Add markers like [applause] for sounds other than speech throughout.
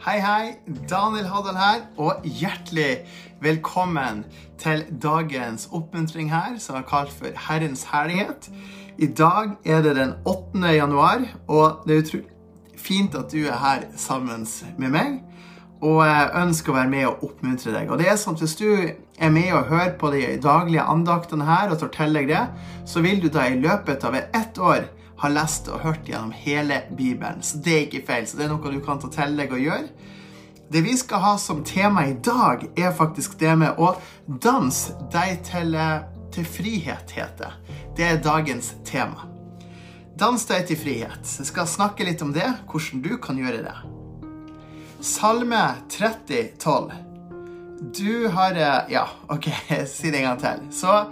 Hei, hei. Daniel Haddal her, og hjertelig velkommen til dagens oppmuntring her, som er kalt for Herrens herlighet. I dag er det den 8. januar, og det er utrolig fint at du er her sammen med meg. Og jeg ønsker å være med og oppmuntre deg. Og det er sånn at Hvis du er med og hører på de daglige andaktene her, og tar til deg det, så vil du da i løpet av ett år har lest og hørt gjennom hele Bibelen. Så det er ikke feil. Så det er noe du kan ta til deg og gjøre. Det vi skal ha som tema i dag, er faktisk det med å danse deg til, til frihet, heter det. er dagens tema. Dans deg til frihet. Jeg skal snakke litt om det, hvordan du kan gjøre det. Salme 30, 12. Du har Ja, OK, [laughs] si det en gang til. Så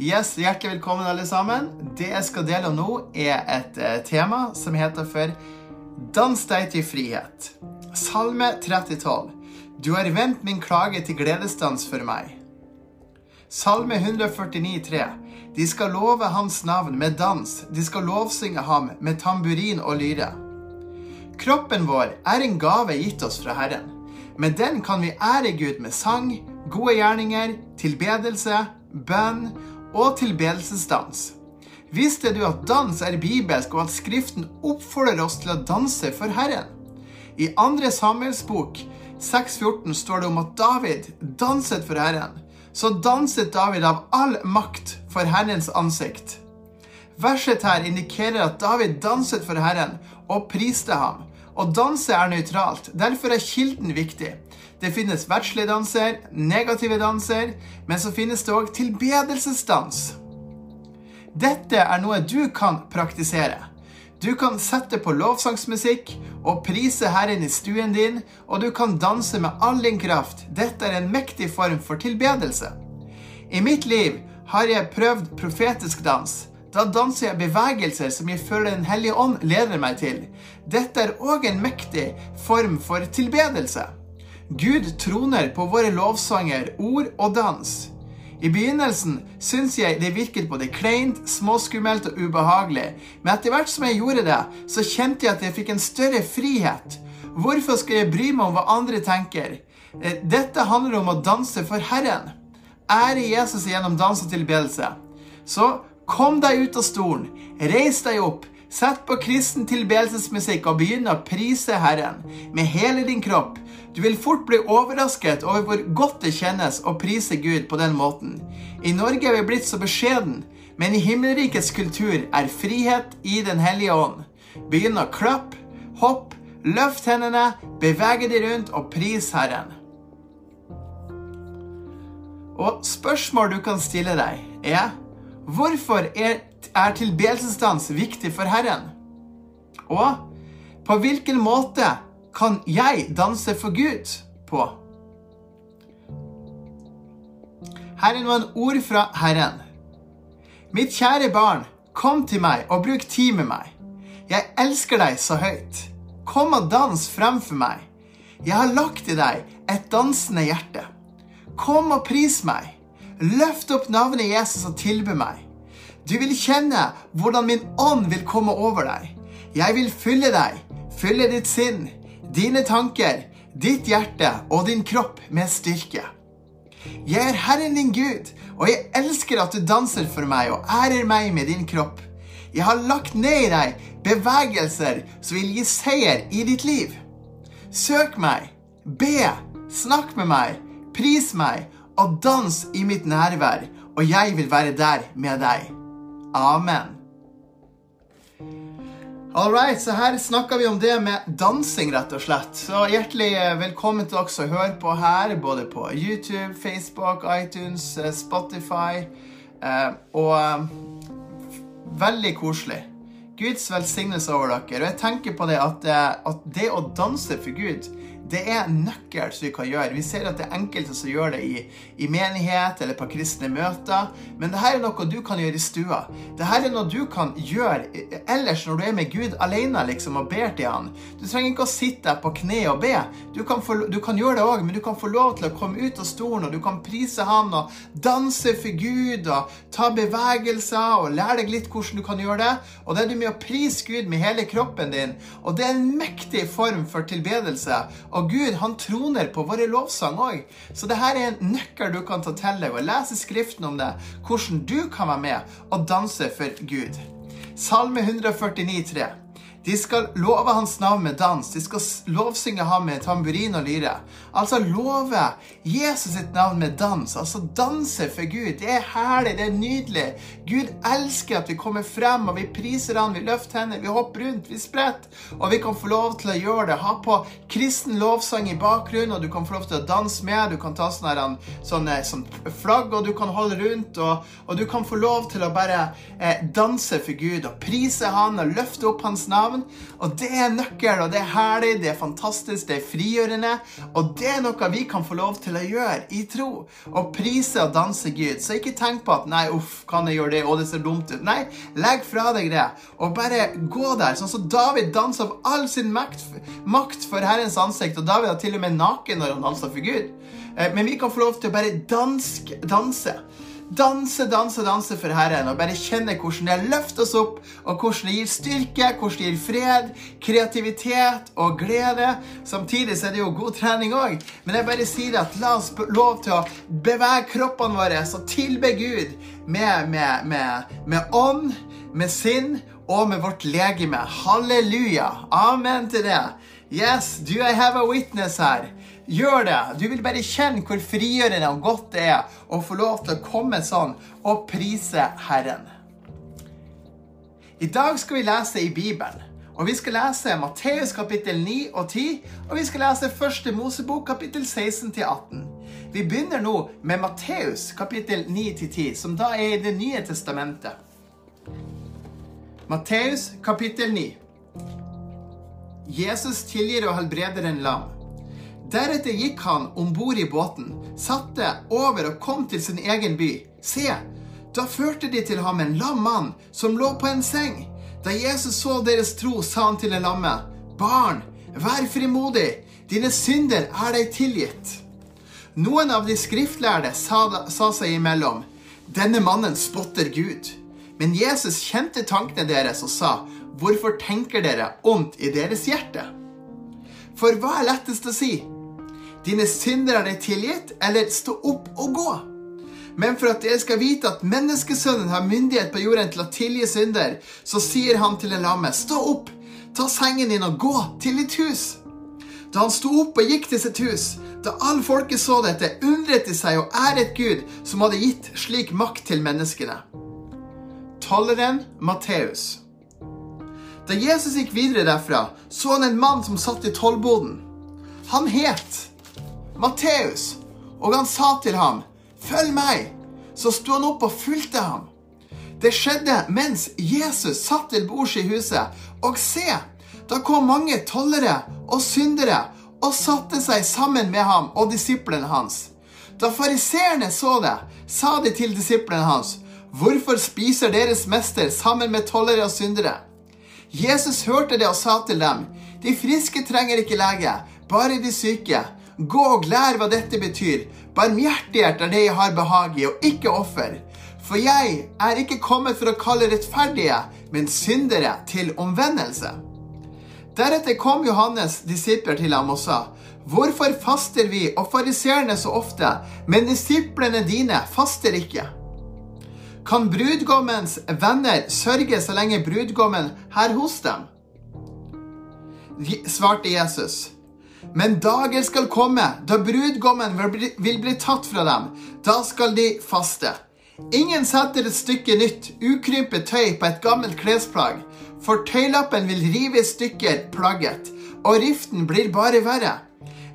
Yes, Hjertelig velkommen, alle sammen. Det jeg skal dele om nå, er et eh, tema som heter for Dans deg til frihet. Salme 30,12. Du har vendt min klage til gledesdans for meg. Salme 149,3. De skal love hans navn med dans, de skal lovsynge ham med tamburin og lyre. Kroppen vår er en gave gitt oss fra Herren. Med den kan vi ære Gud med sang, gode gjerninger, tilbedelse, bønn og tilbedelsesdans. Visste du at dans er bibelsk, og at Skriften oppfordrer oss til å danse for Herren? I 2. Samuels bok 6,14 står det om at David danset for Herren. Så danset David av all makt for Herrens ansikt. Verset her indikerer at David danset for Herren og priste ham. Å danse er nøytralt, derfor er kilden viktig. Det finnes verdslige danser, negative danser, men så finnes det òg tilbedelsesdans. Dette er noe du kan praktisere. Du kan sette på lovsangsmusikk og prise Herren i stuen din, og du kan danse med all din kraft. Dette er en mektig form for tilbedelse. I mitt liv har jeg prøvd profetisk dans. Da danser jeg bevegelser som jeg føler Den hellige ånd leder meg til. Dette er òg en mektig form for tilbedelse. Gud troner på våre lovsanger, ord og dans. I begynnelsen syns jeg det virket både kleint, småskummelt og ubehagelig, men etter hvert som jeg gjorde det, så kjente jeg at jeg fikk en større frihet. Hvorfor skal jeg bry meg om hva andre tenker? Eh, dette handler om å danse for Herren. Ære Jesus gjennom dans og tilbedelse. Så kom deg ut av stolen, reis deg opp, Sett på kristen tilbedelsesmusikk og begynn å prise Herren med hele din kropp. Du vil fort bli overrasket over hvor godt det kjennes å prise Gud på den måten. I Norge er vi blitt så beskjeden, men i himmelrikets kultur er frihet i Den hellige ånd. Begynn å klappe, hopp, løft hendene, bevege de rundt og pris Herren. Og spørsmål du kan stille deg, er hvorfor er er tilbedelsesdans viktig for Herren? Og på hvilken måte kan jeg danse for Gud på? Her er noen ord fra Herren. Mitt kjære barn, kom til meg og bruk tid med meg. Jeg elsker deg så høyt. Kom og dans fremfor meg. Jeg har lagt i deg et dansende hjerte. Kom og pris meg. Løft opp navnet Jesus og tilbe meg. Du vil kjenne hvordan min ånd vil komme over deg. Jeg vil fylle deg, fylle ditt sinn, dine tanker, ditt hjerte og din kropp med styrke. Jeg er Herren din Gud, og jeg elsker at du danser for meg og ærer meg med din kropp. Jeg har lagt ned i deg bevegelser som vil gi seier i ditt liv. Søk meg, be, snakk med meg, pris meg og dans i mitt nærvær, og jeg vil være der med deg. Amen. All right, så Her snakker vi om det med dansing, rett og slett. Så Hjertelig velkommen til dere som hører på her, både på YouTube, Facebook, iTunes, eh, Spotify. Eh, og eh, veldig koselig. Guds velsignelse over dere. Og jeg tenker på det at, at det å danse for Gud det er nøkkel som vi kan gjøre. Vi ser at det er enkelte som gjør det i, i menighet eller på kristne møter. Men dette er noe du kan gjøre i stua. Dette er noe du kan gjøre ellers når du er med Gud alene liksom, og ber til Han. Du trenger ikke å sitte på kne og be. Du kan, få, du kan gjøre det òg, men du kan få lov til å komme ut av stolen, og du kan prise Han og danse for Gud og ta bevegelser og lære deg litt hvordan du kan gjøre det. Og det er du med å prise Gud med hele kroppen din. Og det er en mektig form for tilbedelse. Og Og Gud han troner på våre lovsang òg. Så dette er en nøkkel du kan ta til deg og lese Skriften om det, hvordan du kan være med og danse for Gud. Salme 149, 3. De skal love hans navn med dans. De skal lovsynge ham med tamburin og lyre. Altså love Jesus sitt navn med dans. Altså danse for Gud. Det er herlig, det er nydelig. Gud elsker at vi kommer frem, og vi priser han, vi løfter hender, vi hopper rundt, vi spretter. Og vi kan få lov til å gjøre det. Ha på kristen lovsang i bakgrunnen, og du kan få lov til å danse med. Du kan ta sånne, sånne, sånne flagg, og du kan holde rundt, og, og, du kan få lov til å bare eh, danse for Gud og prise han og løfte opp hans navn navn. Og det er nøkkel, og det er herlig, det er fantastisk, det er frigjørende. Og det er noe vi kan få lov til å gjøre i tro. Å prise og danse Gud. Så ikke tenk på at nei, uff, kan jeg gjøre det, og det ser dumt ut. Nei, legg fra deg det, og bare gå der. Sånn som David danser av all sin makt, makt for Herrens ansikt, og David er til og med naken når han danser for Gud. Eh, men vi kan få lov til å bare dansk, danse danse, danse, danse for Herren og bare kjenne hvordan det løfter oss opp, og hvordan det gir styrke, hvordan det gir fred, kreativitet og glede. Samtidig så er det jo god trening òg, men jeg bare sier at la oss lov til å bevege kroppene våre og tilbe Gud med, med, med, med ånd, med sinn og med vårt legeme. Halleluja. Amen til det. Yes, do I have a witness her? Gjør det. Du vil bare kjenne hvor frigjørende og godt det er å få lov til å komme sånn og prise Herren. I dag skal vi lese i Bibelen. Og Vi skal lese Matteus kapittel 9 og 10, og vi skal lese Første Mosebok kapittel 16 til 18. Vi begynner nå med Matteus kapittel 9 til 10, som da er i Det nye testamentet. Matteus kapittel 9. Jesus tilgir og helbreder en lam. Deretter gikk han om bord i båten, satte over og kom til sin egen by. Se, da førte de til ham en lam mann som lå på en seng. Da Jesus så deres tro, sa han til en lamme, Barn, vær frimodig, dine synder er deg tilgitt. Noen av de skriftlærde sa, sa seg imellom, Denne mannen spotter Gud. Men Jesus kjente tankene deres og sa, Hvorfor tenker dere ondt i deres hjerte? For hva er lettest å si? Dine synder er tilgitt, eller stå opp og gå. Men for at dere skal vite at menneskesønnen har myndighet på jorden til å tilgi synder, så sier han til en lamme, stå opp, ta sengen din og gå til ditt hus. Da han sto opp og gikk til sitt hus, da all folket så dette, undret de seg og æret Gud, som hadde gitt slik makt til menneskene. Tolleren Matteus. Da Jesus gikk videre derfra, så han en mann som satt i tollboden. Han het Matteus, og han sa til ham, 'Følg meg.' Så sto han opp og fulgte ham. Det skjedde mens Jesus satt til bords i huset, og se, da kom mange tollere og syndere og satte seg sammen med ham og disiplene hans. Da fariseerne så det, sa de til disiplene hans, 'Hvorfor spiser deres mester sammen med tollere og syndere?' Jesus hørte det og sa til dem, 'De friske trenger ikke lege, bare de syke.' Gå og lær hva dette betyr. Barmhjertighet er det jeg har behag i, og ikke offer. For jeg er ikke kommet for å kalle rettferdige, men syndere til omvendelse. Deretter kom Johannes' disipler til ham og sa, Hvorfor faster vi og fariseerne så ofte, men disiplene dine faster ikke? Kan brudgommens venner sørge så lenge brudgommen er hos dem? Svarte Jesus. Men dager skal komme da brudgommen vil bli tatt fra dem. Da skal de faste. Ingen setter et stykke nytt, ukrympet tøy på et gammelt klesplagg, for tøylappen vil rive i stykker plagget, og riften blir bare verre.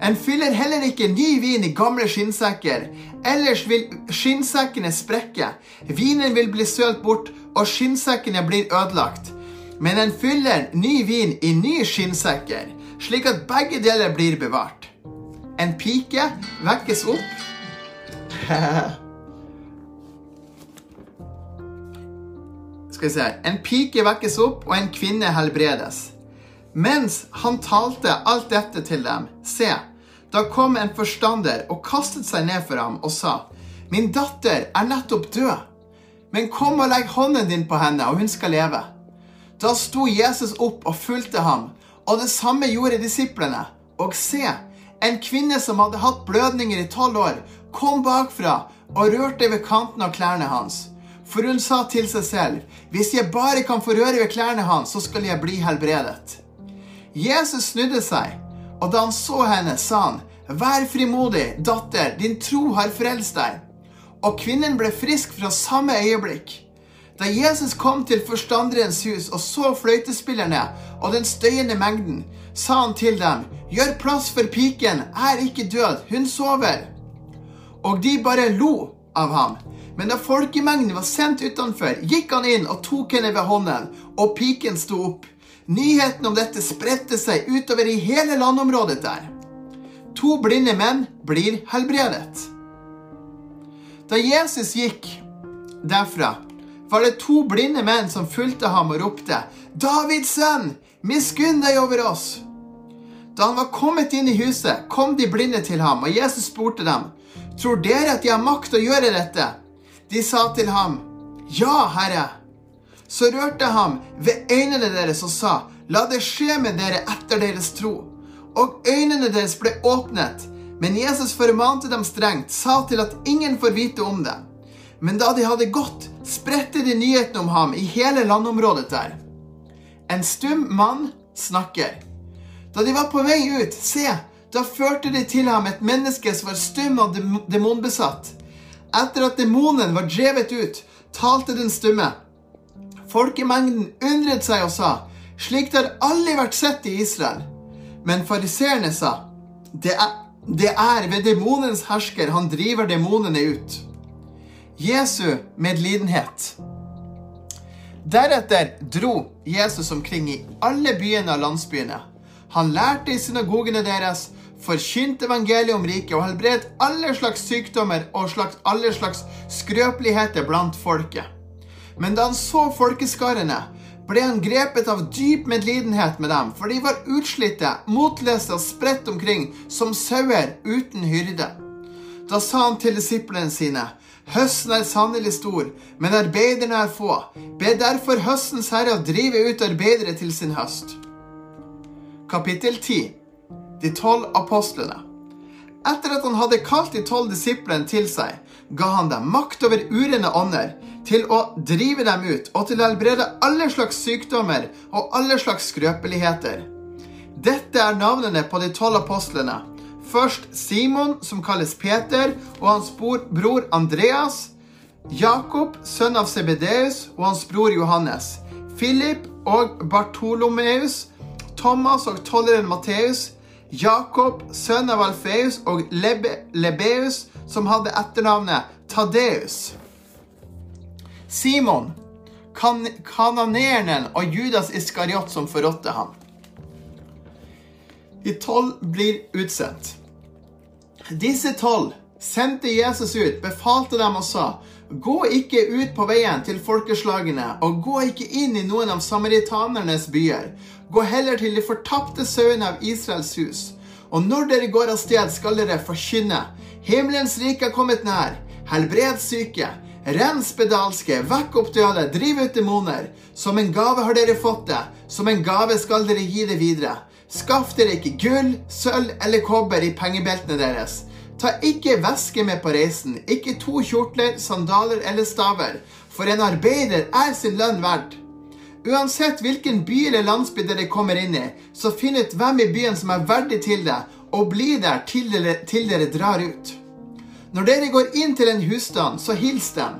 En fyller heller ikke ny vin i gamle skinnsekker, ellers vil skinnsekkene sprekke, vinen vil bli sølt bort, og skinnsekkene blir ødelagt. Men en fyller ny vin i nye skinnsekker slik at begge deler blir bevart. En pike vekkes opp [laughs] Skal vi se En pike vekkes opp, og en kvinne helbredes. Mens han talte alt dette til dem, se, da kom en forstander og kastet seg ned for ham og sa, Min datter er nettopp død, men kom og legg hånden din på henne, og hun skal leve. Da sto Jesus opp og fulgte ham og det samme gjorde disiplene. Og se, En kvinne som hadde hatt blødninger i tolv år, kom bakfra og rørte ved kanten av klærne hans. For hun sa til seg selv, hvis jeg bare kan få røre ved klærne hans, så skal jeg bli helbredet. Jesus snudde seg, og da han så henne, sa han, vær frimodig, datter, din tro har frelst deg. Og kvinnen ble frisk fra samme øyeblikk. Da Jesus kom til forstanderens hus og så fløytespillerne og den støyende mengden, sa han til dem, gjør plass for piken, er ikke død, hun sover. Og de bare lo av ham. Men da folkemengden var sendt utenfor, gikk han inn og tok henne ved hånden, og piken sto opp. Nyheten om dette spredte seg utover i hele landområdet der. To blinde menn blir helbredet. Da Jesus gikk derfra, var det to blinde menn som fulgte ham og ropte, 'Davids sønn, miskunn deg over oss!' Da han var kommet inn i huset, kom de blinde til ham, og Jesus spurte dem, 'Tror dere at de har makt å gjøre dette?' De sa til ham, 'Ja, Herre.' Så rørte ham ved øynene deres og sa, 'La det skje med dere etter deres tro.' Og øynene deres ble åpnet. Men Jesus formante dem strengt, sa til at ingen får vite om det. Men da de hadde gått, spredte de nyheten om ham i hele landområdet der. En stum mann snakker. Da de var på vei ut, se, da førte de til ham et menneske som var stum og demonbesatt. Etter at demonen var drevet ut, talte den stumme. Folkemengden undret seg og sa, slikt har aldri vært sett i Israel. Men fariseerne sa, det er, det er ved demonens hersker han driver demonene ut. Jesu medlidenhet. Deretter dro Jesus omkring i alle byene og landsbyene. Han lærte i synagogene deres, forkynte evangeliet om riket og helbredet alle slags sykdommer og slags, alle slags skrøpeligheter blant folket. Men da han så folkeskarene, ble han grepet av dyp medlidenhet med dem, for de var utslitte, motløse og spredt omkring som sauer uten hyrde. Da sa han til disiplene sine, Høsten er sannelig stor, men arbeiderne er få. Be derfor høstens herre å drive ut arbeidere til sin høst. Kapittel 10 De tolv apostlene. Etter at han hadde kalt de tolv disiplene til seg, ga han dem makt over urene ånder, til å drive dem ut og til å helbrede alle slags sykdommer og alle slags skrøpeligheter. Dette er navnene på de tolv apostlene. Først Simon, som kalles Peter, og hans bror Andreas. Jakob, sønn av Sebedeus, og hans bror Johannes. Philip og Bartolomeus. Thomas og tolleren Matteus. Jakob, sønn av Alfeus, og Lebe, Lebeus, som hadde etternavnet Tadeus. Simon, kan, kananeren og Judas Iskariot som forrådte ham. De tolv blir utsendt. Disse tolv sendte Jesus ut, befalte dem og sa:" Gå ikke ut på veien til folkeslagene, og gå ikke inn i noen av samaritanernes byer. Gå heller til de fortapte sauene av Israels hus. Og når dere går av sted, skal dere forkynne. Himmelens rike er kommet nær. Helbred syke. Rens spedalske. Vekk opp døde. Driv ut demoner. Som en gave har dere fått det. Som en gave skal dere gi det videre. Skaff dere ikke gull, sølv eller kobber i pengebeltene deres. Ta ikke væske med på reisen, ikke to kjortler, sandaler eller staver, for en arbeider er sin lønn verdt. Uansett hvilken by eller landsby dere kommer inn i, så finn ut hvem i byen som er verdig til det, og bli der til dere, til dere drar ut. Når dere går inn til en husstand, så hils dem.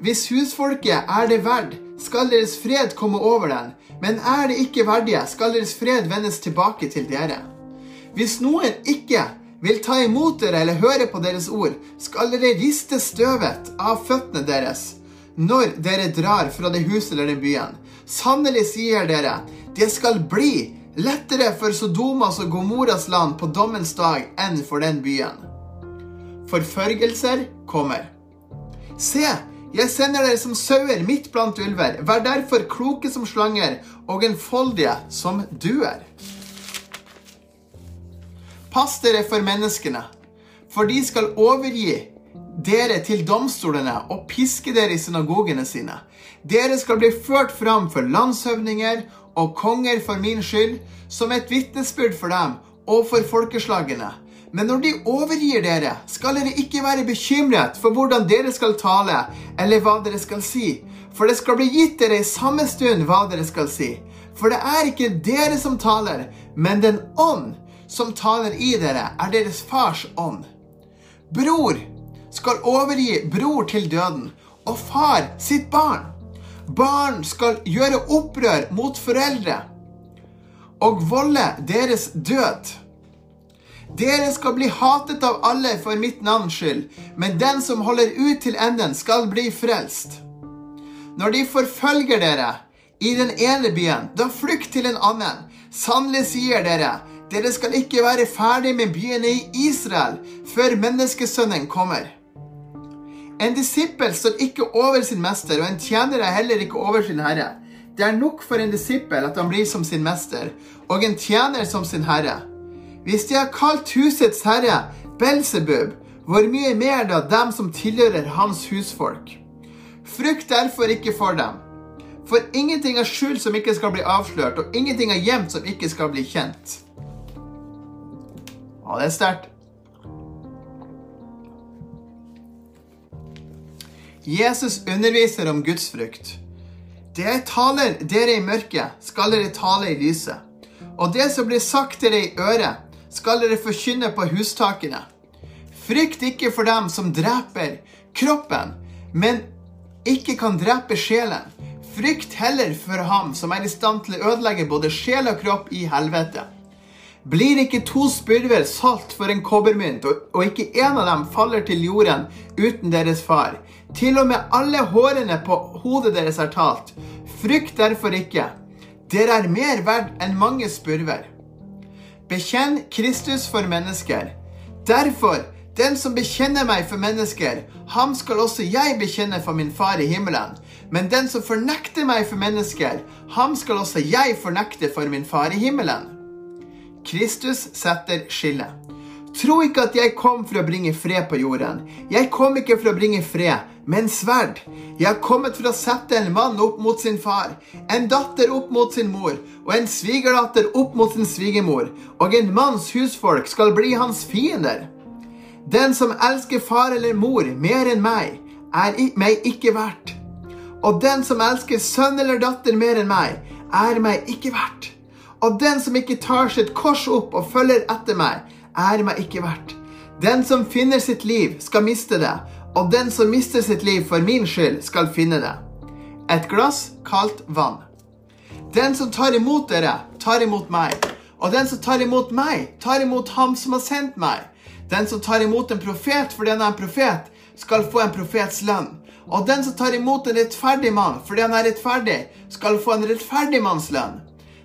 Hvis husfolket er det verd, skal deres fred komme over den, men er det ikke verdige, skal deres fred vendes tilbake til dere. Hvis noen ikke vil ta imot dere eller høre på deres ord, skal dere riste støvet av føttene deres når dere drar fra det huset eller den byen. Sannelig sier dere, det skal bli lettere for Sodomas og Gomoras land på dommens dag enn for den byen. Forfølgelser kommer. Se, jeg sender dere som sauer midt blant ulver. Vær derfor kloke som slanger og enfoldige som duer. Pass dere for menneskene, for de skal overgi dere til domstolene og piske dere i synagogene sine. Dere skal bli ført fram for landshøvdinger og konger for min skyld, som et vitnesbyrd for dem og for folkeslagene. Men når de overgir dere, skal dere ikke være bekymret for hvordan dere skal tale, eller hva dere skal si. For det skal bli gitt dere i samme stund hva dere skal si. For det er ikke dere som taler, men den ånd som taler i dere, er deres fars ånd. Bror skal overgi bror til døden, og far sitt barn. Barn skal gjøre opprør mot foreldre og volde deres død. Dere skal bli hatet av alle for mitt navns skyld, men den som holder ut til enden, skal bli frelst. Når de forfølger dere i den ene byen, da flykt til en annen. Sannelig sier dere, dere skal ikke være ferdig med byene i Israel før menneskesønnen kommer. En disippel står ikke over sin mester, og en tjener er heller ikke over sin herre. Det er nok for en disippel at han blir som sin mester, og en tjener som sin herre. Hvis de har kalt husets herre Belsebub, hvor mye mer da dem som tilhører hans husfolk? Frykt derfor ikke for dem. For ingenting er skjult som ikke skal bli avslørt, og ingenting er gjemt som ikke skal bli kjent. Ja, det er sterkt. Jesus underviser om Guds frykt. Det jeg taler dere i mørket, skal dere tale i lyset. Og det som blir sagt dere i øret, skal dere forkynne på hustakene. Frykt ikke for dem som dreper kroppen, men ikke kan drepe sjelen. Frykt heller for ham som er i stand til å ødelegge både sjel og kropp i helvete. Blir ikke to spurver salt for en kobbermynt, og ikke en av dem faller til jorden uten deres far? Til og med alle hårene på hodet deres er talt. Frykt derfor ikke. Dere er mer verd enn mange spurver. Bekjenn Kristus for mennesker. Derfor, den som bekjenner meg for mennesker, ham skal også jeg bekjenne for min far i himmelen. Men den som fornekter meg for mennesker, ham skal også jeg fornekte for min far i himmelen. Kristus setter skillet. Tro ikke at jeg kom for å bringe fred på jorden. Jeg kom ikke for å bringe fred, men sverd. Jeg har kommet for å sette en mann opp mot sin far, en datter opp mot sin mor, og en svigerdatter opp mot sin svigermor, og en manns husfolk skal bli hans fiender. Den som elsker far eller mor mer enn meg, er meg ikke verdt. Og den som elsker sønn eller datter mer enn meg, er meg ikke verdt. Og den som ikke tar sitt kors opp og følger etter meg, er meg ikke verdt. Den som finner sitt liv, skal miste det, og den som mister sitt liv for min skyld, skal finne det. Et glass kaldt vann. Den som tar imot dere, tar imot meg. Og den som tar imot meg, tar imot ham som har sendt meg. Den som tar imot en profet fordi han er en profet, skal få en profets lønn. Og den som tar imot en rettferdig mann fordi han er rettferdig, skal få en rettferdig manns lønn.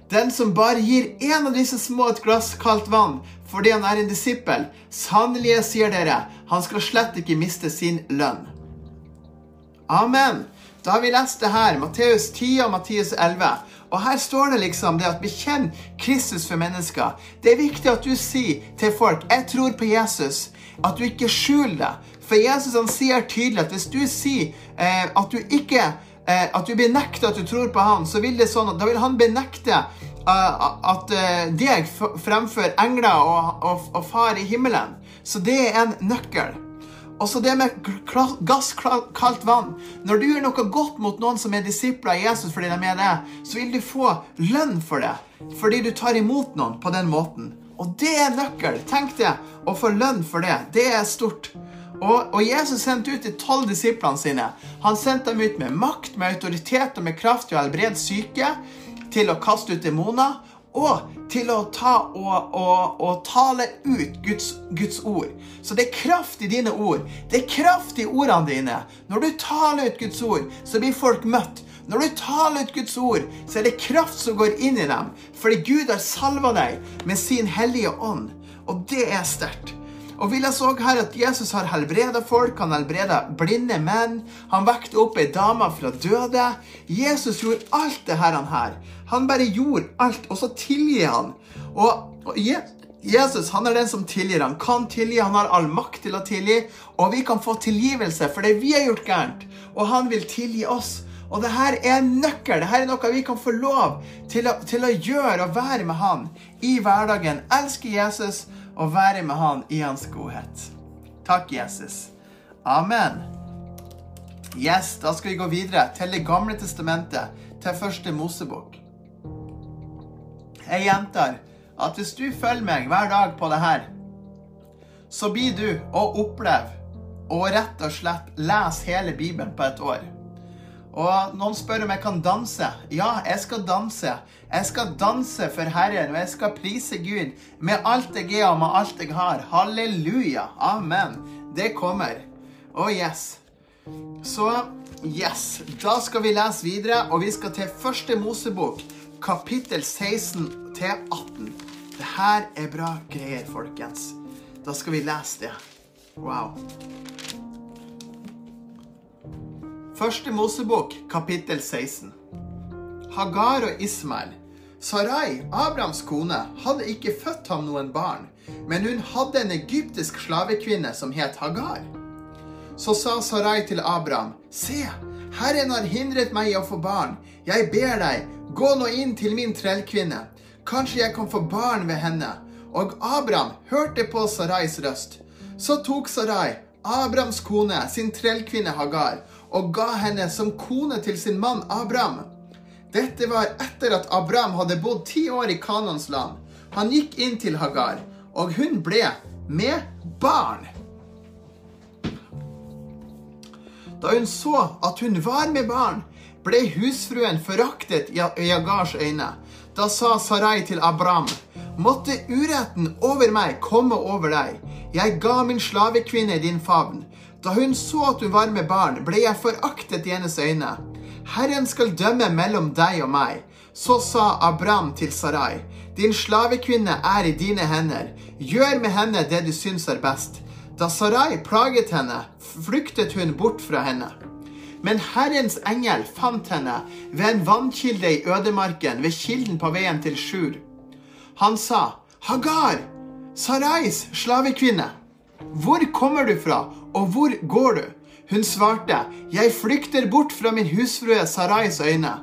Den som bare gir en av disse små et glass kaldt vann fordi han er en disippel, sannelig sier dere, han skal slett ikke miste sin lønn. Amen. Da har vi lest det her, Matteus 10 og Matteus 11. Og her står det liksom det at bekjenn Kristus for mennesker. Det er viktig at du sier til folk 'Jeg tror på Jesus'. At du ikke skjuler det. For Jesus han sier tydelig at hvis du sier eh, at du ikke eh, at du benekter at du tror på han, så vil det sånn at da vil han benekte at uh, deg fremfor engler og, og, og, far i himmelen. Så det er en nøkkel. Og så det med gass, kaldt vann. Når du gjør noe godt mot noen som er disipler av Jesus fordi de er det, så vil du få lønn for det. Fordi du tar imot noen på den måten. Og det er nøkkel. Tenk det. Å få lønn for det. Det er stort. Og, og, Jesus sendte ut de tolv disiplene sine. Han sendte dem ut med makt, med autoritet og med kraft til å helbrede syke, til å kaste ut demoner og til å ta og, og, og tale ut Guds, Guds, ord. Så det er kraft i dine ord. Det er kraft i ordene dine. Når du taler ut Guds ord, så blir folk møtt. Når du taler ut Guds ord, så er det kraft som går inn i dem. Fordi Gud har salva deg med sin hellige ånd. Og det er sterkt. Og vi leser også her at Jesus har helbreda folk. Han helbreda blinde menn. Han vekte opp ei dame fra døde. Jesus gjorde alt det her. Han, bare gjorde alt, og så tilgir han. Og, og Jesus han er den som tilgir. Han kan tilgi, han har all makt til å tilgi. Og vi kan få tilgivelse for det vi har gjort gærent. Og han vil tilgi oss. Og det her er en nøkkel. Det her er noe vi kan få lov til å, til å gjøre og være med Han i hverdagen. Elske Jesus og være med Han i Hans godhet. Takk, Jesus. Amen. Yes, Da skal vi gå videre til Det gamle testamentet, til første Mosebok. Jeg gjentar at hvis du følger meg hver dag på det her, så blir du å oppleve og rett og slett lese hele Bibelen på et år. Og noen spør om jeg kan danse. Ja, jeg skal danse. Jeg skal danse for Herren, og jeg skal prise Gud med alt jeg er og med alt jeg har. Halleluja. Amen. Det kommer. Og oh, yes. Så yes. Da skal vi lese videre, og vi skal til første Mosebok, kapittel 16 til 18. Det her er bra greier, folkens. Da skal vi lese det. Wow. Første Mosebok, kapittel 16. Hagar og Ismael. Sarai, Abrahams kone, hadde ikke født ham noen barn, men hun hadde en egyptisk slavekvinne som het Hagar. Så sa Sarai til Abraham, Se, Herren har hindret meg i å få barn. Jeg ber deg, gå nå inn til min trellkvinne. Kanskje jeg kan få barn ved henne. Og Abraham hørte på Sarais røst. Så tok Sarai, Abrahams kone, sin trellkvinne Hagar, og ga henne som kone til sin mann Abraham. Dette var etter at Abraham hadde bodd ti år i Kanans land. Han gikk inn til Hagar, og hun ble med barn. Da hun så at hun var med barn, ble husfruen foraktet i Jagars øyne. Da sa Sarai til Abraham, måtte uretten over meg komme over deg. Jeg ga min slavekvinne din favn. Da hun så at hun var med barn, ble jeg foraktet i hennes øyne. Herren skal dømme mellom deg og meg. Så sa Abraham til Sarai, din slavekvinne er i dine hender. Gjør med henne det du syns er best. Da Sarai plaget henne, flyktet hun bort fra henne. Men Herrens engel fant henne ved en vannkilde i ødemarken, ved kilden på veien til Sjur. Han sa, Hagar, Sarais slavekvinne. Hvor kommer du fra, og hvor går du? Hun svarte, Jeg flykter bort fra min husfrue Sarais øyne.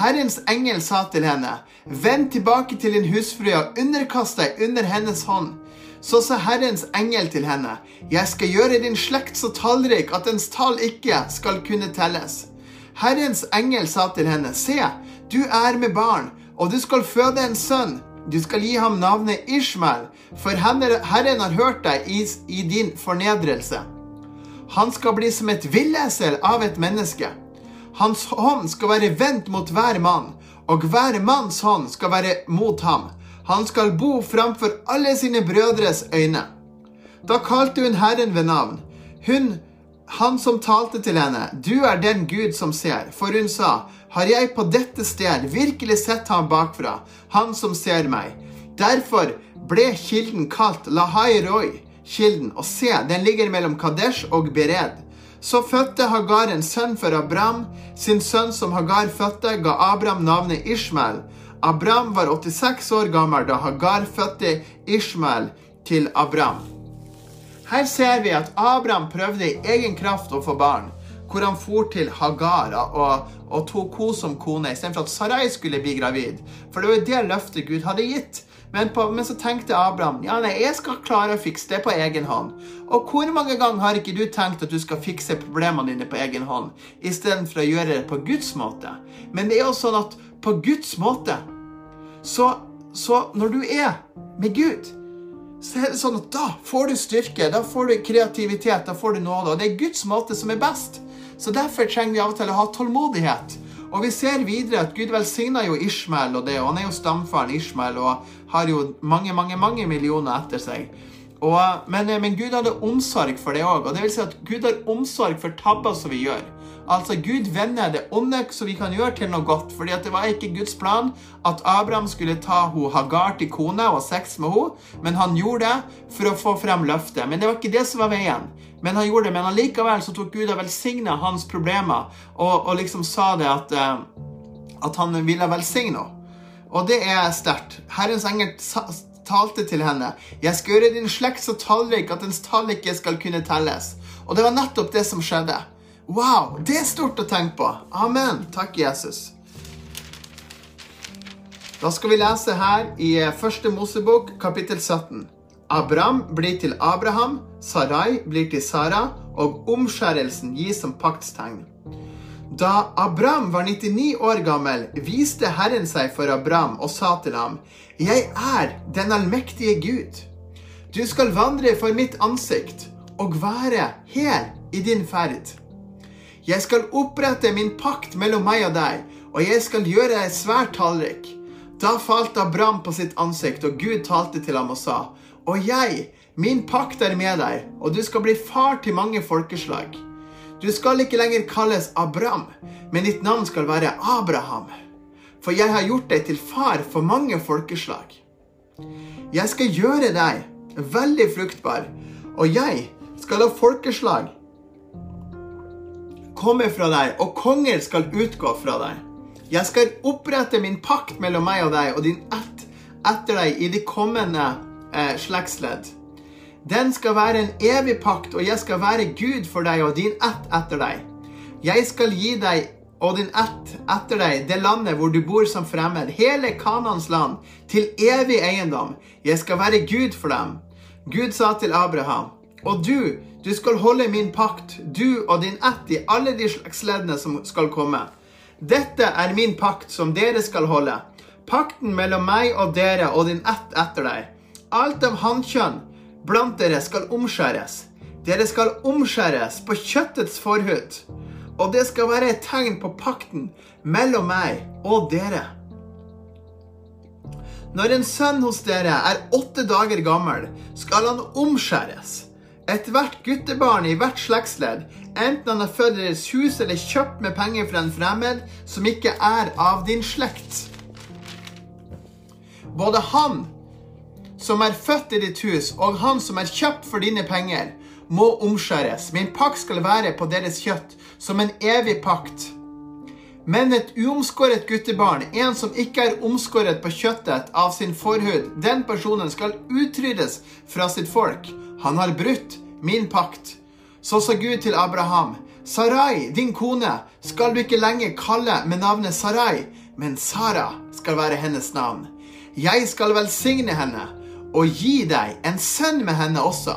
Herrens engel sa til henne, Vend tilbake til din husfrue og underkast deg under hennes hånd. Så sa Herrens engel til henne, Jeg skal gjøre din slekt så tallrik at dens tall ikke skal kunne telles. Herrens engel sa til henne, Se, du er med barn, og du skal føde en sønn. Du skal gi ham navnet Ishmael, for Herren har hørt deg i, i din fornedrelse. Han skal bli som et villesel av et menneske. Hans hånd skal være vendt mot hver mann, og hver manns hånd skal være mot ham. Han skal bo framfor alle sine brødres øyne. Da kalte hun Herren ved navn. Hun, han som talte til henne, du er den Gud som ser. For hun sa, har jeg på dette sted virkelig sett ham bakfra, han som ser meg. Derfor ble kilden kalt Lahai Roy, kilden, og se, den ligger mellom Kadesh og Bered. Så fødte Hagar en sønn for Abraham. Sin sønn som Hagar fødte, ga Abraham navnet Ishmael. Abraham var 86 år gammel da Hagar fødte Ishmael til Abraham. Her ser vi at Abraham prøvde i egen kraft å få barn hvor han for til Hagar og, og tok henne som kone istedenfor at Sarai skulle bli gravid. For det var jo det løftet Gud hadde gitt. Men, på, men, så tenkte Abraham ja, nei, jeg skal klare å fikse det på egen hånd. Og hvor mange ganger har ikke du tenkt at du skal fikse problemene dine på egen hånd, istedenfor å gjøre det på Guds måte? Men det er jo sånn at på Guds måte så, så når du er med Gud så er det sånn at da får du styrke, da får du kreativitet, da får du nåde. Og det er Guds måte som er best. Så derfor trenger vi av og til å ha tålmodighet. Og vi ser videre at Gud velsigna jo Ishmael og det, og han er jo stamfaren Ishmael og har jo mange, mange, mange millioner etter seg. Og, men, men, Gud hadde omsorg for det òg. Og det vil si at Gud har omsorg for tabber som vi gjør. Altså, Gud vender det onde som vi kan gjøre, til noe godt. fordi det var ikke Guds plan at Abraham skulle ta ho Hagar til kone og ha sex med henne, men han gjorde det for å få frem løftet. Men det var ikke det som var veien. Men han gjorde det, men allikevel så tok Gud og velsigna hans problemer og, og, liksom sa det at, uh, at han ville velsigne henne. Og det er sterkt. Herrens engel talte til henne. Jeg skal gjøre din slekt så tallrik at dens tall ikke skal kunne telles. Og det var nettopp det som skjedde. Wow, det er stort å tenke på. Amen. Takk, Jesus. Da skal vi lese her i første Mosebok, kapittel 17. Abraham blir til Abraham, Sarai blir til Sara, og omskjærelsen gis som paktstegn. Da Abraham var 99 år gammel, viste Herren seg for Abraham og sa til ham, Jeg er den allmektige Gud. Du skal vandre for mitt ansikt og være hel i din ferd. Jeg skal opprette min pakt mellom meg og deg, og jeg skal gjøre deg svært tallrik. Da falt Abraham på sitt ansikt, og Gud talte til ham og sa, Og jeg, min pakt er med deg, og du skal bli far til mange folkeslag. Du skal ikke lenger kalles Abraham, men ditt navn skal være Abraham. For jeg har gjort deg til far for mange folkeslag. Jeg skal gjøre deg veldig fruktbar, og jeg skal la folkeslag komme fra deg, og konger skal utgå fra deg. Jeg skal opprette min pakt mellom meg og deg og din ett etter deg i de kommende eh, slektsledd. Den skal være en evig pakt, og jeg skal være Gud for deg og din ett etter deg. Jeg skal gi deg og din ett etter deg det landet hvor du bor som fremmed, hele Kanans land, til evig eiendom. Jeg skal være Gud for dem. Gud sa til Abraham, og du, du skal holde min pakt, du og din ett i alle de slags leddene som skal komme. Dette er min pakt som dere skal holde. Pakten mellom meg og dere og din ett etter deg. Alt av hannkjønn blant dere skal omskjæres. Dere skal omskjæres på kjøttets forhud. Og det skal være et tegn på pakten mellom meg og dere. Når en sønn hos dere er åtte dager gammel, skal han omskjæres. Ethvert guttebarn i hvert slektsledd, enten han er født i deres hus eller kjøpt med penger fra en fremmed som ikke er av din slekt. Både han som er født i ditt hus, og han som er kjøpt for dine penger, må omskjæres. Min pakt skal være på deres kjøtt, som en evig pakt. Men et uomskåret guttebarn, en som ikke er omskåret på kjøttet av sin forhud, den personen skal utryddes fra sitt folk. Han har brutt min pakt. Så sa Gud til Abraham, Sarai, din kone, skal du ikke lenger kalle med navnet Sarai, men Sara skal være hennes navn. Jeg skal velsigne henne og gi deg en sønn med henne også.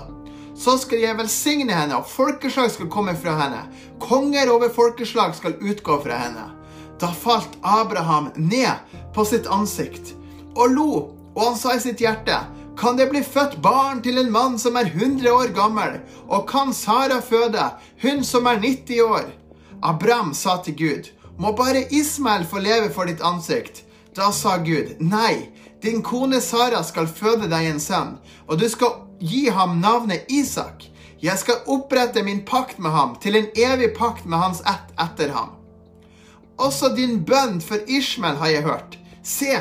Så skal jeg velsigne henne, og folkeslag skal komme fra henne. Konger over folkeslag skal utgå fra henne. Da falt Abraham ned på sitt ansikt og lo, og han sa i sitt hjerte kan det bli født barn til en mann som er 100 år gammel? Og kan Sara føde, hun som er 90 år? Abraham sa til Gud, må bare Ismael få leve for ditt ansikt. Da sa Gud, nei, din kone Sara skal føde deg en sønn, og du skal gi ham navnet Isak. Jeg skal opprette min pakt med ham, til en evig pakt med hans ett etter ham. Også din bønn for Ishmael har jeg hørt. Se,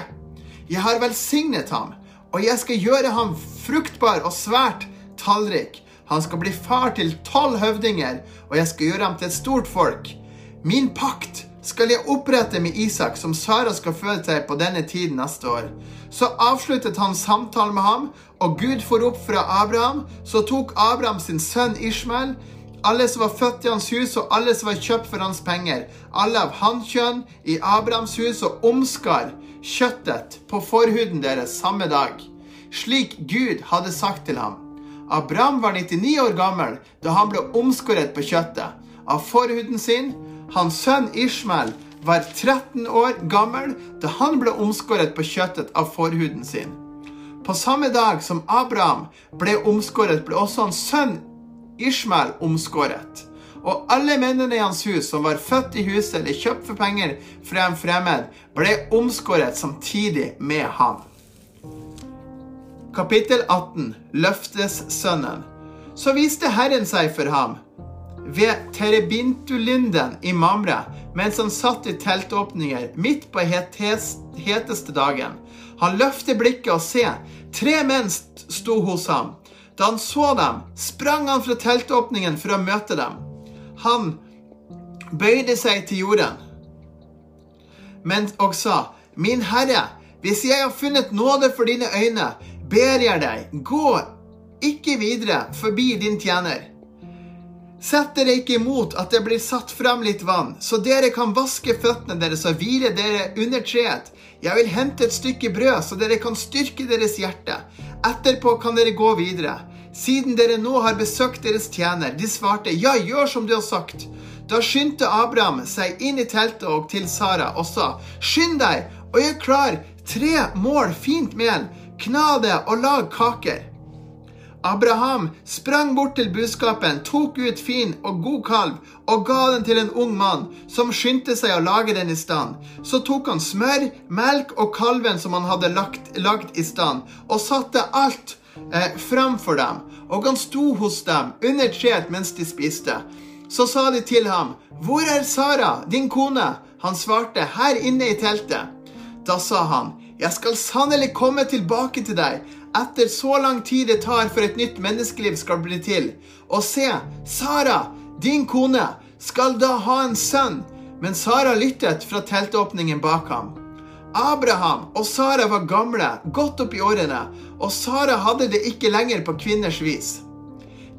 jeg har velsignet ham og jeg skal gjøre ham fruktbar og svært tallrik. Han skal bli far til tolv høvdinger, og jeg skal gjøre ham til et stort folk. Min pakt skal jeg opprette med Isak, som Sara skal føde seg på denne tiden neste år. Så avsluttet han samtalen med ham, og Gud for opp fra Abraham. Så tok Abraham sin sønn Ishmael, alle som var født i hans hus, og alle som var kjøpt for hans penger, alle av hannkjønn i Abrahams hus, og omskar kjøttet på forhuden deres samme dag, slik Gud hadde sagt til ham. Abraham var 99 år gammel da han ble omskåret på kjøttet av forhuden sin. Hans sønn Ishmael var 13 år gammel da han ble omskåret på kjøttet av forhuden sin. På samme dag som Abraham ble omskåret, ble også hans sønn Ishmael omskåret. Og alle mennene i hans hus som var født i huset eller kjøpt for penger fra en fremmed, ble omskåret samtidig med ham. Kapittel 18 Løftes sønnen. Så viste Herren seg for ham ved Terebintulinden i Mamre mens han satt i teltåpninger midt på heteste dagen. Han løfter blikket og se, tre menn sto hos ham. Da han så dem, sprang han fra teltåpningen for å møte dem. Han bøyde seg til jorden men, og sa, Min Herre, hvis jeg har funnet nåde for dine øyne, ber jeg deg, gå ikke videre forbi din tjener. Sett dere ikke imot at det blir satt fram litt vann, så dere kan vaske føttene deres og hvile dere under treet. Jeg vil hente et stykke brød, så dere kan styrke deres hjerte. Etterpå kan dere gå videre. Siden dere nå har besøkt deres tjener. De svarte, ja, gjør som du har sagt. Da skyndte Abraham seg inn i teltet og til Sara og sa, skynd deg og gjør klar tre mål fint mel, kna det og lag kaker. Abraham sprang bort til buskapen, tok ut fin og god kalv og ga den til en ung mann, som skyndte seg å lage den i stand. Så tok han smør, melk og kalven som han hadde lagt, lagt i stand, og satte alt eh, framfor dem. Og han sto hos dem under treet mens de spiste. Så sa de til ham, Hvor er Sara, din kone? Han svarte, Her inne i teltet. Da sa han, Jeg skal sannelig komme tilbake til deg etter så lang tid det tar for et nytt menneskeliv skal bli til. Og se, Sara, din kone, skal da ha en sønn. Men Sara lyttet fra teltåpningen bak ham. Abraham og Sara var gamle, godt opp i årene, og Sara hadde det ikke lenger på kvinners vis.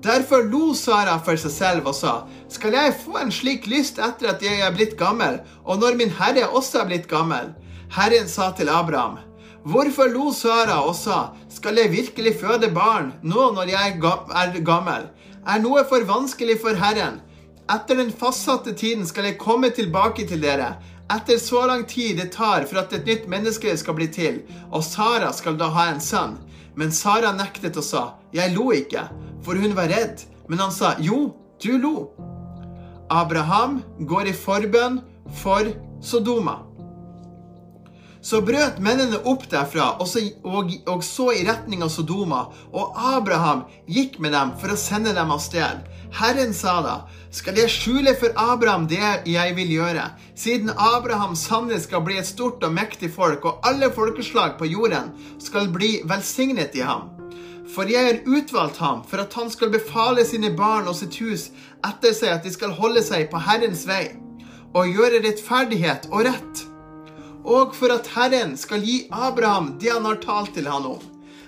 Derfor lo Sara for seg selv og sa, skal jeg få en slik lyst etter at jeg er blitt gammel, og når min herre også er blitt gammel? Herren sa til Abraham, Hvorfor lo Sara og sa, skal jeg virkelig føde barn nå når jeg er gammel? Er noe for vanskelig for Herren? Etter den fastsatte tiden skal jeg komme tilbake til dere, etter så lang tid det tar for at et nytt menneske skal bli til, og Sara skal da ha en sønn. Men Sara nektet og sa, jeg lo ikke, for hun var redd. Men han sa, jo, du lo. Abraham går i forbønn for Sodoma. Så brøt mennene opp derfra og så, og, og så, i retning av Sodoma, og Abraham gikk med dem for å sende dem av sted. Herren sa da, skal jeg skjule for Abraham det jeg vil gjøre, siden Abraham sannelig skal bli et stort og mektig folk, og alle folkeslag på jorden skal bli velsignet i ham. For jeg har utvalgt ham for at han skal befale sine barn og sitt hus etter seg at de skal holde seg på Herrens vei og gjøre rettferdighet og rett og for at Herren skal gi Abraham det han har talt til han om.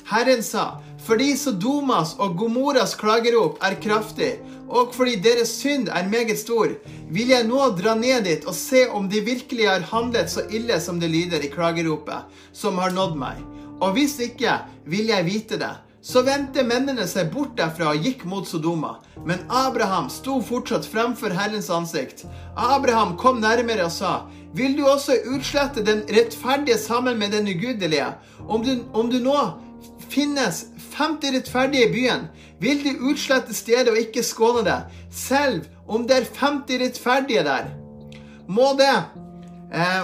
Herren sa, fordi Sodomas og Gomoras klagerop er kraftig, og fordi deres synd er meget stor, vil jeg nå dra ned dit og se om de virkelig har handlet så ille som det lyder i klageropet, som har nådd meg. Og hvis ikke, vil jeg vite det. Så vendte mennene seg bort derfra og gikk mot Sodoma. Men Abraham sto fortsatt fremfor Herrens ansikt. Abraham kom nærmere og sa, vil du også utslette den rettferdige sammen med den ugudelige. Om du, om du nå finnes 50 rettferdige i byen, vil du utslette stedet og ikke skåne det, selv om det er 50 rettferdige der. Må det eh,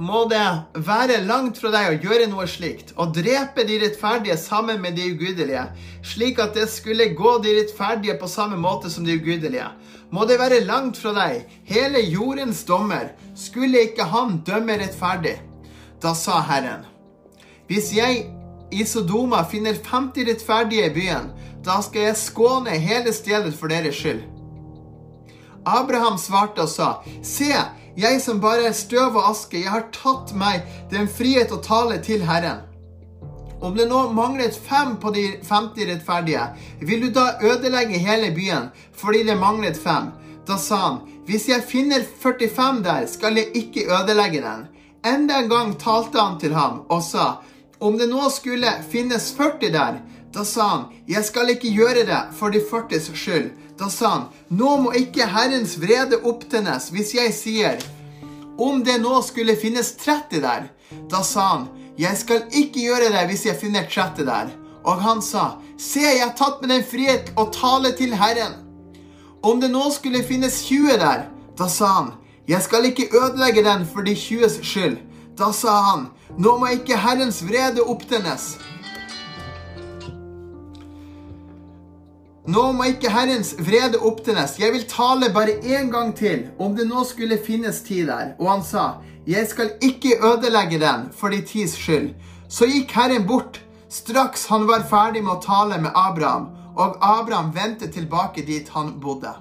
må det være langt fra deg å gjøre noe slikt, og drepe de rettferdige sammen med de ugudelige, slik at det skulle gå de rettferdige på samme måte som de ugudelige. Må det være langt fra deg, hele jordens dommer, skulle ikke han dømme rettferdig? Da sa Herren, hvis jeg i Sodoma finner 50 rettferdige i byen, da skal jeg skåne hele stedet for deres skyld. Abraham svarte og sa, Se, jeg som bare er støv og aske, jeg har tatt meg den frihet å tale til Herren. Om det nå manglet fem på de 50 rettferdige, vil du da ødelegge hele byen fordi det manglet fem? Da sa han, hvis jeg finner 45 der, skal jeg ikke ødelegge den. Enda en gang talte han til ham og sa, om det nå skulle finnes 40 der, da sa han, jeg skal ikke gjøre det for de 40s skyld. Da sa han, nå må ikke Herrens vrede opptennes hvis jeg sier, om det nå skulle finnes 30 der. Da sa han, jeg skal ikke gjøre det hvis jeg finner 30 der. Og han sa, se, jeg har tatt med den frihet å tale til Herren. Om det nå skulle finnes 20 der, da sa han, jeg skal ikke ødelegge den for de 20s skyld. Da sa han, nå må ikke Herrens vrede opptennes. Nå må ikke Herrens vrede opptennes. Jeg vil tale bare én gang til, om det nå skulle finnes tid der. Og han sa, jeg skal ikke ødelegge den for de tids skyld. Så gikk Herren bort straks han var ferdig med å tale med Abraham, og Abraham vendte tilbake dit han bodde.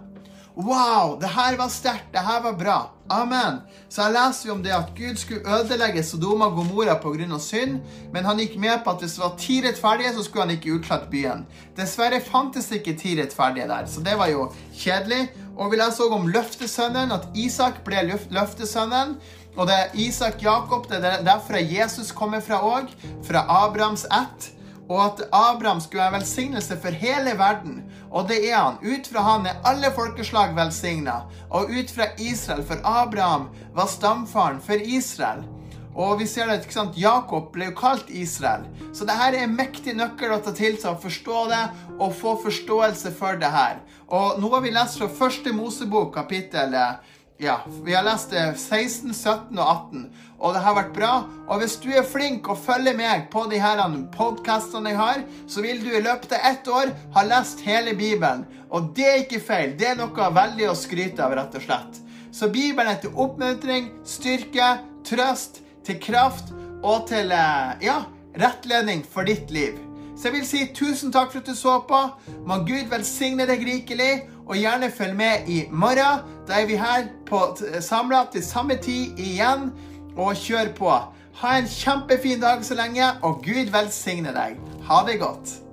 Wow, det her var sterkt. Det her var bra. Amen. Så her leser vi om det at Gud skulle ødelegge Sodoma og Gomorra pga. synd, men han gikk med på at hvis det var ti rettferdige, så skulle han ikke utslette byen. Dessverre fantes det ikke ti rettferdige der, så det var jo kjedelig. Og vi leser også om løftesønnen, at Isak ble løftesønnen. Og det er Isak Jakob, det er derfra Jesus kommer fra òg, fra Abrahams ett og at Abraham skulle være velsignelse for hele verden. Og det er han. Ut fra han er alle folkeslag velsigna. Og ut fra Israel, for Abraham var stamfaren for Israel. Og vi ser det, ikke sant? Jakob ble jo kalt Israel. Så det her er en mektig nøkkel å ta til seg, å forstå det og få forståelse for det her. Og nå har vi lest fra første Mosebok, kapittel ja, vi har lest 16, 17 og 18, og det har vært bra. Og hvis du er flink og følger med på de her podkastene jeg har, så vil du i løpet av ett år ha lest hele Bibelen. Og det er ikke feil. Det er noe veldig å skryte av, rett og slett. Så Bibelen er til oppmuntring, styrke, trøst, til kraft og til eh, ja, rettledning for ditt liv. Så jeg vil si tusen takk for at du så på. Må Gud velsigne deg rikelig, og gjerne følg med i morgen. Da er vi her samla til samme tid igjen, og kjør på. Ha en kjempefin dag så lenge, og Gud velsigne deg. Ha det godt.